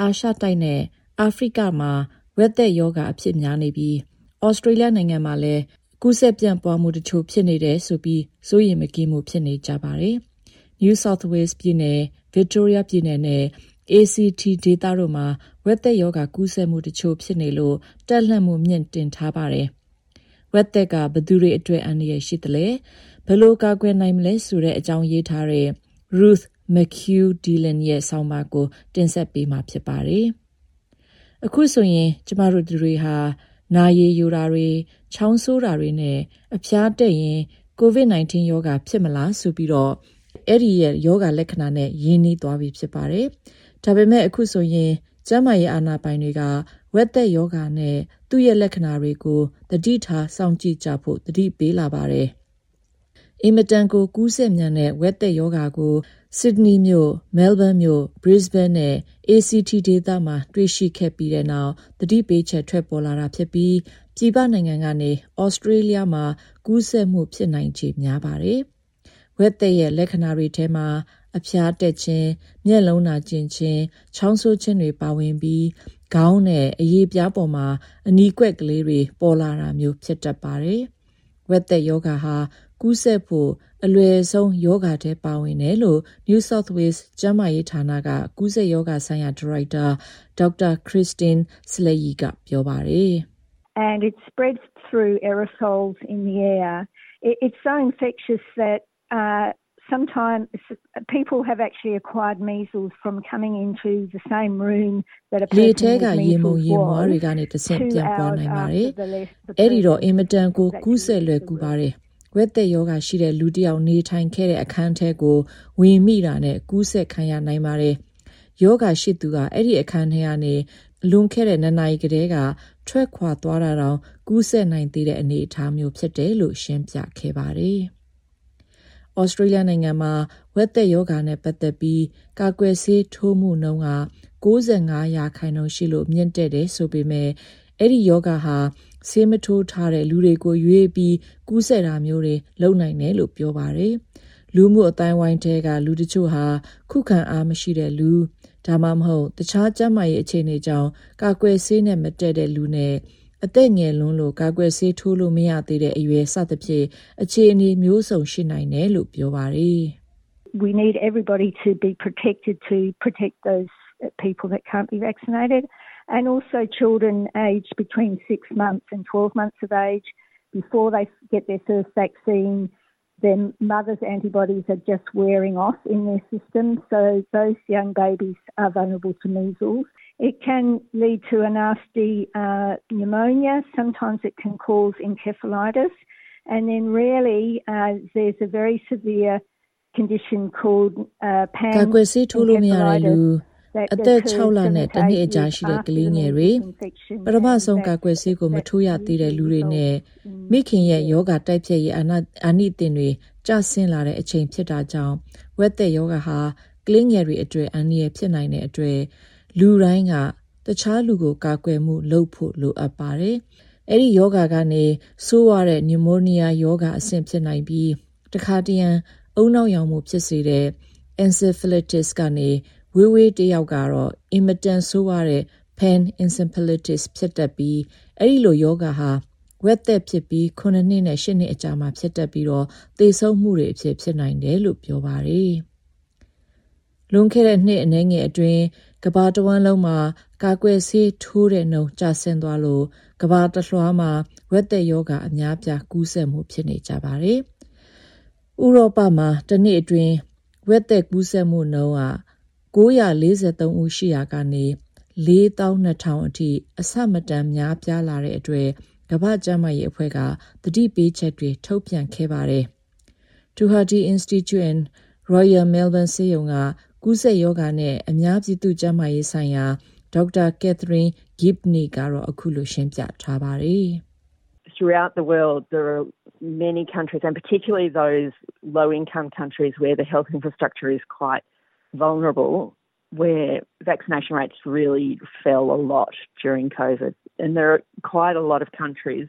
အာရှတိုက်နဲ့ အာဖရိကမှာဝက်သက်ယောဂအဖြစ်များနေပြီး ဩစတြေးလျနိုင်ငံမှာလည်း ကူးစက်ပြန့်ပွားမှုတချို့ဖြစ်နေတယ်ဆိုပြီး စိုးရိမ်မကင်းမှုဖြစ်နေကြပါတယ်။ New South Wales ပြည်နယ် Victoria ပြည်နယ်နဲ့ ACT ဒေသတို့မှာဝက်သက်ယောဂကူးစက်မှုတချို့ဖြစ်နေလို့တက်လှမ်းမှုမြင့်တင်ထားပါတယ်။ဝက်သက်ကဘသူတွေအတွက် အန္တရာယ်ရှိသလဲ ဘယ်လိုကာကွယ်နိုင်မလဲဆိုတဲ့အကြောင်းရေးထားတဲ့ Ruth McHugh Dillon ရဲ့ဆောင်းပါးကို တင်ဆက်ပေးမှာဖြစ်ပါတယ်။အခုဆိုရင်ကျမတို့တွေဟာနာရည်ယိုတာတွေချောင်းဆိုးတာတွေနဲ့အဖျားတက်ရင် COVID-19 ယောဂဖြစ်မလားဆိုပြီးတော့အဲ့ဒီရဲ့ယောဂလက္ခဏာနဲ့ရင်းနှီးသွားပြီဖြစ်ပါတယ်။ဒါပေမဲ့အခုဆိုရင်ကျန်းမာရေးအာဏာပိုင်တွေကဝက်သက်ယောဂနဲ့သူ့ရဲ့လက္ခဏာတွေကိုတတိထားစောင့်ကြည့်ကြဖို့တတိပေးလာပါတယ်။ အင်မတန်ကိုကူးစက်မြန်တဲ့ဝက်သက်ယောဂါကိုဆစ်ဒနီမြို့၊မဲလ်ဘန်းမြို့၊ဘရစ်ဘန်းနဲ့ ACT ဒေသမှာ တွေ့ရှိခဲ့ပြီးတဲ့နောက်သတိပေးချက်ထွက်ပေါ်လာတာဖြစ်ပြီး ပြည်ပနိုင်ငံကနေဩစတြေးလျမှာကူးစက်မှုဖြစ်နိုင်ခြေများပါတယ်။ဝက်သက်ရဲ့လက္ခဏာတွေထဲမှာ အဖျားတက်ခြင်း၊မျက်လုံးနာကျင်ခြင်း၊ချောင်းဆိုးခြင်းတွေပါဝင်ပြီးခေါင်းနဲ့အရေပြားပေါ်မှာအနီးကွက်ကလေးတွေပေါ်လာတာမျိုးဖြစ်တတ်ပါတယ်။ဝက်သက်ယောဂါဟာ ကူးစက်ဖို့အလွယ်ဆုံးယောဂထဲပါဝင်တယ်လို့ New South Wales ကျန်းမာရေးဌာနကကူးစက်ယောဂဆိုင်ရာဒါရိုက်တာဒေါက်တာ Christine Slay ကပြောပါတယ် and it spreads through aerosols in the air it, it's so infectious that uh, sometimes people have actually acquired measles from coming into the same room that a person လေထဲကရေမုံရေမွားတွေကနေတဆင့်ပြန်ပွားနိုင်ပါတယ်။အဲ့ဒီတော့အင်မတန်ကိုကူးစက်လွယ်ကူပါတယ်။ ဝက်သက်ယောဂရှိတဲ့လူတစ်ယောက်နေထိုင်ခဲ့တဲ့အခန်းထဲကိုဝင်မိတာနဲ့ကူးဆက်ခံရနိုင်ပါတယ်။ယောဂရှိသူကအဲ့ဒီအခန်းထဲကနေလွန်ခဲ့တဲ့နှစ်နာရီကတည်းကထွက်ခွာသွားတာတောင်ကူးဆက်နိုင်သေးတဲ့အနေအထားမျိုးဖြစ်တယ်လို့ရှင်းပြခဲ့ပါတယ်။ဩစတြေးလျနိုင်ငံမှာဝက်သက်ယောဂနဲ့ပတ်သက်ပြီးကာကွယ်ဆေးထိုးမှုနှုန်းက65ရာခိုင်နှုန်းရှိလို့မြင့်တက်တယ်ဆိုပေမဲ့အဲ့ဒီယောဂဟာ ဆေးမထိုးထားတဲ့လူတွေကိုရွေးပြီးကူးစက်တာမျိုးတွေလုပ်နိုင်တယ်လို့ပြောပါတယ်။လူမှုအတိုင်းဝိုင်းတဲကလူတချို့ဟာခုခံအားမရှိတဲ့လူဒါမှမဟုတ်တခြားကျန်းမာရေးအခြေအနေကြောင့်ကာကွယ်ဆေးနဲ့မတည့်တဲ့လူနဲ့အသက်ငယ်လွန်းလို့ကာကွယ်ဆေးထိုးလို့မရသေးတဲ့အရွယ်စသဖြင့်အခြေအနေမျိုးစုံရှိနိုင်တယ်လို့ပြောပါတယ်။ We need everybody to be protected to protect those people that can't be vaccinated. And also children aged between six months and 12 months of age before they get their first vaccine. Their mother's antibodies are just wearing off in their system, so those young babies are vulnerable to measles. It can lead to a nasty uh, pneumonia. Sometimes it can cause encephalitis. And then, rarely, uh, there's a very severe condition called uh, pan. အသက်6လနဲ့တစ်နှစ်အကြာရှိတဲ့ကလေးငယ်တွေပထမဆုံးကာကွယ်ဆေးကိုမထိုးရသေးတဲ့လူတွေနဲ့မိခင်ရဲ့ယောဂတိုက်ဖြတ်ရေးအာဏအာနိသင်တွေကျဆင်းလာတဲ့အချိန်ဖြစ်တာကြောင့်ဝက်သက်ယောဂဟာကလေးငယ်တွေအတွေ့အန္တရာယ်ဖြစ်နိုင်တဲ့အတွေ့လူတိုင်းကတခြားလူကိုကာကွယ်မှုလုပ်ဖို့လိုအပ်ပါတယ်။အဲ့ဒီယောဂကနေဆိုးရတဲ့နျူမိုနီးယားယောဂအဆင့်ဖြစ်နိုင်ပြီးတခါတရံအုံနောက်ရောင်မှုဖြစ်စေတဲ့ encephalitis ကနေ ဝေးဝေးတယောက်ကတော့အင်မတန်ဆိုးရတဲ့ pan encephalitis ဖြစ်တတ်ပြီးအဲ့ဒီလိုယောဂဟာဝက်သက်ဖြစ်ပြီး9နှစ်နဲ့10နှစ်အကြာမှာဖြစ်တတ်ပြီးတော့သေဆုံးမှုတွေအဖြစ်ဖြစ်နိုင်တယ်လို့ပြောပါတယ်။လွန်ခဲ့တဲ့နှစ်အနည်းငယ်အတွင်းကဘာတဝမ်းလုံးမှာကာကွယ်ဆေးထိုးတဲ့နှုန်းကျဆင်းသွားလို့ကဘာတလွှားမှာဝက်သက်ယောဂအများပြားကူးစက်မှုဖြစ်နေကြပါတယ်။ဥရောပမှာတနှစ်အတွင်းဝက်သက်ကူးစက်မှုနှုန်းက 943ဦးရှိရာကနေ4200အထိအဆမတန်များပြားလာတဲ့အတွက်ကမ္ဘာ့ကျန်းမာရေးအဖွဲ့ကတတိပေးချက်တွေထုတ်ပြန်ခဲ့ပါတယ်။ Tuharty Institute and Royal Melbourne ဆေးရုံကကူးစက်ရောဂါနဲ့အများပြည်သူကျန်းမာရေးဆိုင်ရာဒေါက်တာကက်သရင်းဂစ်နီကတော့အခုလိုရှင်းပြထားပါတယ် Throughout the world, there are many countries, and particularly those low income countries where the health infrastructure is quite vulnerable, where vaccination rates really fell a lot during COVID. And there are quite a lot of countries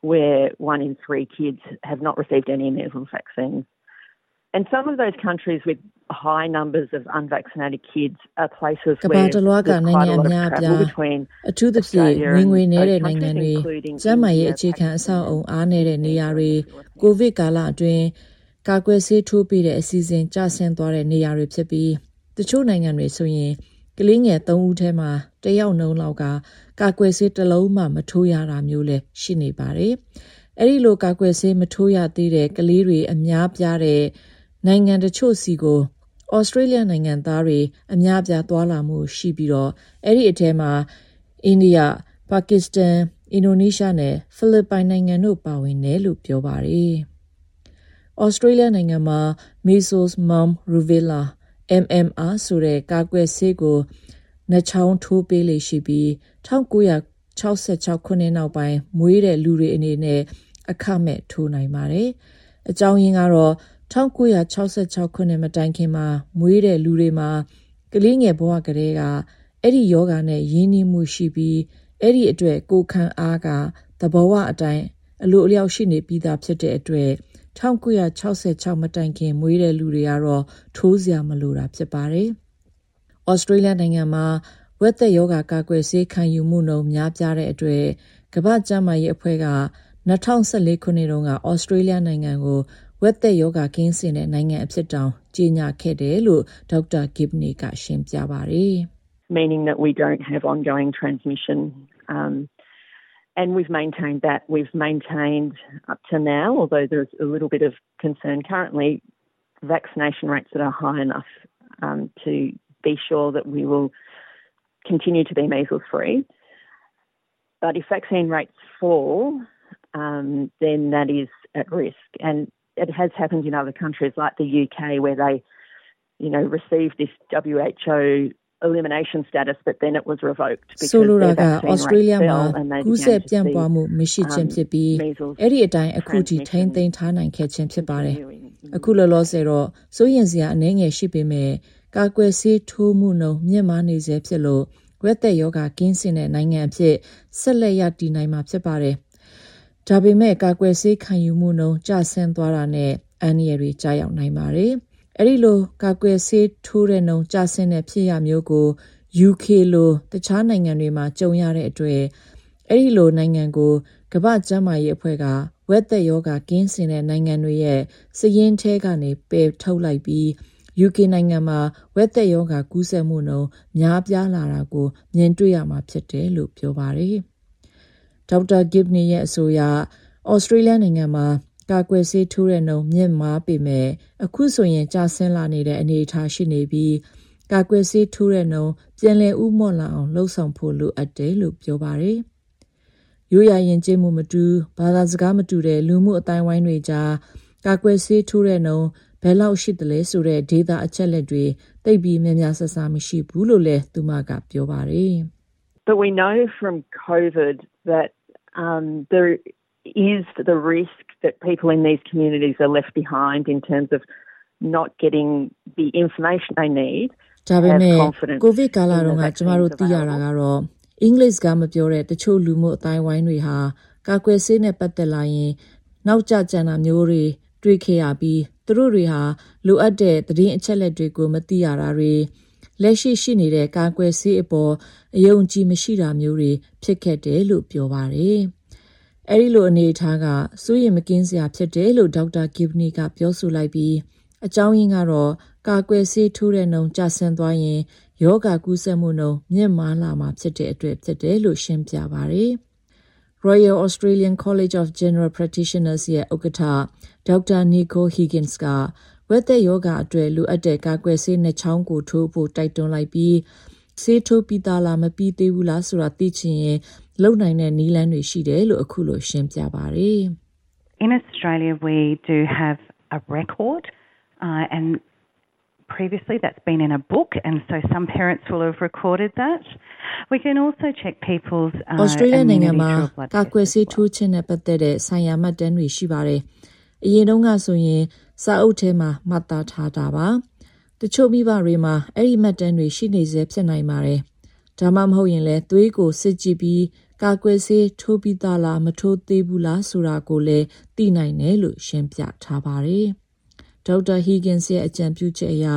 where one in three kids have not received any measles vaccines. And some of those countries with high numbers of unvaccinated kids are places ကမ္ဘာ where တလွှားက there's နို quite င် a ငံ lot အများ of အပြား travel between အထူးသဖြင့်ဝင်ငွေနေတဲ့နိုင်ငံတွေကျန်းမာရေးအခြေခံအဆောက်အုံအားနည်းတဲ့နေရာတွေကိုဗစ်ကာလအတွင်း ကာကွယ်ဆေးထိုးပေးတဲ့အစီအစဉ်ကျဆင်းသွားတဲ့နေရာတွေဖြစ်ပြီးတချို့နိုင်ငံတွေဆိုရင်ကလေးငယ်၃ဦးထဲမှာတစ်ယောက်နှုန်းလောက်ကကာကွယ်ဆေးတစ်လုံးမှမထိုးရတာမျိုးလည်းရှိနေပါတယ်။အဲဒီလိုကာကွယ်ဆေးမထိုးရသေးတဲ့ကလေးတွေအများပြားတဲ့နိုင်ငံတချို့စီကိုဩစတြေးလျနိုင်ငံသားတွေအများပြားသွားလာမှုရှိပြီးတော့အဲ့ဒီအထဲမှာအိန္ဒိယ၊ပါကစ္စတန်၊အင်ဒိုနီးရှားနဲ့ဖိလစ်ပိုင်နိုင်ငံတို့ပါဝင်တယ်လို့ပြောပါတယ်။ ဩစတြေးလျနိုင်ငံမှာ Measles Mumps Rubella MMR ဆိုတဲ့ကာကွယ်ဆေးကိုနှချောင်းထိုးပေးလေရှိပြီး1966ခုနှစ်နောက်ပိုင်းမွေးတဲ့လူတွေအနေနဲ့အခမဲ့ထိုးနိုင်ပါတယ်။အကြောင်းရင်းကတော့1966ခုနှစ်မတိုင်ခင်မှာမွေးတဲ့လူတွေမှာကလေးငယ်ဘဝကလေးကအဲ့ဒီယောဂနဲ့ရင်းနှီးမှုရှိပြီးအဲ့ဒီအတွက်ကိုခံအားကသဘောဝအတိုင်းအလိုအလျောက်ရှိနေပြီးသားဖြစ်တဲ့အတွက် 1966မတိုင်ခင်မွေးတဲ့လူတွေကတော့ထိုးစရာမလိုတာဖြစ်ပါတယ်။ဩစတြေးလျနိုင်ငံမှာဝက်သက်ယောဂကာကွယ်ဆေးခံယူမှုနှုန်းများပြားတဲ့အတွက်ကမ္ဘာ့ကျန်းမာရေးအဖွဲ့က2014ခုနှစ်တုန်းကဩစတြေးလျနိုင်ငံကိုဝက်သက်ယောဂကင်းစင်တဲ့နိုင်ငံအဖြစ်တောင်ကြေညာခဲ့တယ်လို့ဒေါက်တာဂစ်နီကရှင်းပြပါတယ် meaning that we don't have ongoing transmission. Um, and we've maintained that. We've maintained up to now, although there's a little bit of concern currently, vaccination rates that are high enough um, to be sure that we will continue to be measles free. But if vaccine rates fall, um, then that is at risk. And it has happened in other countries like the UK where they, you know, received this WHO elimination status, but then it was revoked because ဆိုလိုတာ their က vaccine ဩစတြေးလျ rate မှာ fell and they ကူးစက် began ပြန့် to ပွား see မှုမရှိခြင်းဖြစ်ပြီး measles အဲ့ဒီအတိုင်းအခုထိထိမ့်သိမ်းထားနိုင်ခဲ့ခြင်းဖြစ်ပါတယ် continuing. အခုလောလောဆယ်တော့စိုးရင်စရာအနေငယ်ရှိပေမဲ့ကာကွယ်ဆေးထိုးမှုနှုန်းမြင့်မားနေစေဖြစ်လို့ဝက်သက်ယောဂကင်းစင်တဲ့နိုင်ငံအဖြစ်ဆက်လက်ရတည်နိုင်မှာဖြစ်ပါတယ်။ဒါပေမဲ့ကာကွယ်ဆေးခံယူမှုနှုန်းကျဆင်းသွားတာနဲ့အန္တရာယ်တွေကြာရောက်နိုင်ပါတယ်။ အဲဒီလိုကာကွယ်ဆေးထိုးတဲ့နှုန်းကျဆင်းတဲ့ဖြစ်ရမျိုးကို UK လိုတခြားနိုင်ငံတွေမှာကြုံရတဲ့အတွက်အဲ့ဒီလိုနိုင်ငံကိုကမ္ဘာ့ကျန်းမာရေးအဖွဲ့ကဝက်သက်ယောဂကင်းစင်တဲ့နိုင်ငံတွေရဲ့စည်ရင်းထဲကနေပယ်ထုတ်လိုက်ပြီး UK နိုင်ငံမှာဝက်သက်ယောဂကူးစက်မှုနှုန်းများပြားလာတာကိုမြင်တွေ့ရမှာဖြစ်တယ်လို့ပြောပါတယ်။ဒေါက်တာဂစ်နီရဲ့အဆိုအရဩစတြေးလျနိုင်ငံမှာ ကာကွယ်ဆေးထိုးတဲ့နှုန်းမြင့်မားပေမဲ့အခုဆိုရင်ကျဆင်းလာနေတဲ့အနေအထားရှိနေပြီးကာကွယ်ဆေးထိုးတဲ့နှုန်းပြန်လည်ဥမော့လာအောင်လှုံ့ဆော်ဖို့လိုအပ်တယ်လို့ပြောပါတယ်။ရိုးရာရင်ကျေးမှုမတူဘာသာစကားမတူတဲ့လူမှုအတိုင်းဝိုင်းတွေကြားကာကွယ်ဆေးထိုးတဲ့နှုန်းဘယ်လောက်ရှိတယ်လဲဆိုတဲ့ဒေတာအချက်လက်တွေသိပ်ပြီးများများဆဆမရှိဘူးလို့လည်းသူမကပြောပါတယ်။ But we know from COVID that um, there is the risk that people in these communities are left behind in terms of not getting the information they need. ဒါပေမဲ့ have confidence ကိုဗစ်ကာလ in the တုန်းကကျမတို့ vaccines သိရတာကတော့အင်္ဂလိပ်စကားမပြောတဲ့တချို့လူမှုအတိုင်းဝိုင်းတွေဟာကာကွယ်ဆေးနဲ့ပတ်သက်လာရင် နောက်ကျကျန်တာမျိုးတွေတွေ့ခဲ့ရပြီးသူတို့တွေဟာလိုအပ်တဲ့သတင်းအချက်လက်တွေကိုမသိရတာတွေလက်ရှိရှိနေတဲ့ကာကွယ်ဆေးအပေါ်အယုံကြည်မရှိတာမျိုးတွေဖြစ်ခဲ့တယ်လို့ပြောပါတယ်။ အဲဒီလိုအနေအထားကစိုးရိမ်မကင်းစရာဖြစ်တယ်လို့ဒေါက်တာဂစ်နီကပြောဆိုလိုက်ပြီးအကြောင်းရင်းကတော့ကာကွယ်ဆေးထိုးတဲ့နှုန်းကျဆင်းသွားရင်ယောဂကူးစက်မှုနှုန်းမြင့်မားလာမှာဖြစ်တဲ့အတွက်ဖြစ်တယ်လို့ရှင်းပြပါတယ်။ Royal Australian College of General Practitioners ရဲ့ဥက္ကဋ္ဌဒေါက်တာနီကိုဟီဂင်စ်ကဝက်သက်ယောဂအတွက်လိုအပ်တဲ့ကာကွယ်ဆေးနှစ်ချောင်းကိုထိုးဖို့တိုက်တွန်းလိုက်ပြီးဆေးထိုးပြီးသားလားမပြီးသေးဘူးလားဆိုတာသိချင်ရင် လုံနိုင်တဲ့နည်းလမ်းတွေရှိတယ်လို့အခုလိုရှင်းပြပါတယ်။ In Australia, we do have a record uh, and previously. That's been in a book, and so some parents will have recorded that. We can also check people's uh, Australia နိုင်ငံမှာ immunity through a blood ကာ test ကွယ် as ဆေး well. ထိုးခြင်းနဲ့ပတ်သက်တဲ့ဆိုင်ရာမှတ်တမ်းတွေရှိပါတယ်။အရင်တုန်းကဆိုရင်စာအုပ်ထဲမှာမှတ်သားထားတာပါ။တချို့မိဘတွေမှာအဲ့ဒီမှတ်တမ်းတွေရှိနေစေဖြစ်နိုင်ပါတယ်။ ဒါမှမဟုတ်ရင်လည်းသွေးကိုစစ်ကြည့်ပြီးကာကွယ်ဆေးထိုးပြီးသားလားမထိုးသေးဘူးလားဆိုတာကိုလည်းသိနိုင်တယ်လို့ရှင်းပြထားပါတယ်။ဒေါက်တာဟီဂင်စ်ရဲ့အကြံပြုချက်အရ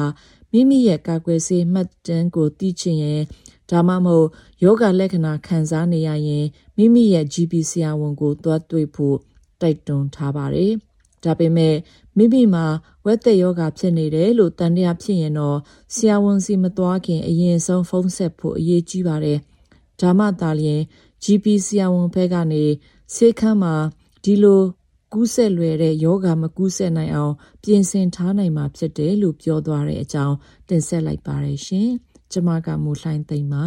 မိမိရဲ့ကာကွယ်ဆေးမှတ်တမ်းကိုသိချင်ရင်ဒါမှမဟုတ်ယောဂလက္ခဏာခံစားနေရရင်မိမိရဲ့ GP ဆရာဝန်ကိုသွားတွေ့ဖို့တိုက်တွန်းထားပါတယ်။ ဒါပေမဲ့မိမိမှာဝက်သက်ယောဂဖြစ်နေတယ်လို့တန်တရားဖြစ်ရင်တော့ဆရာဝန်စီမသွားခင်အရင်ဆုံးဖုန်းဆက်ဖို့အရေးကြီးပါတယ်။ဒါမှသာလျှင် GP ဆရာဝန်ဘက်ကနေဆေးခန်းမှာဒီလိုကူးဆက်လွယ်တဲ့ယောဂမကူးဆက်နိုင်အောင် ပြင်ဆင်ထားနိုင်မှာဖြစ်တယ်လို့ပြောသွားတဲ့အကြောင်းတင်ဆက်လိုက်ပါရရှင်။ကျမကမူလှိုင်းသိမ့်ပါ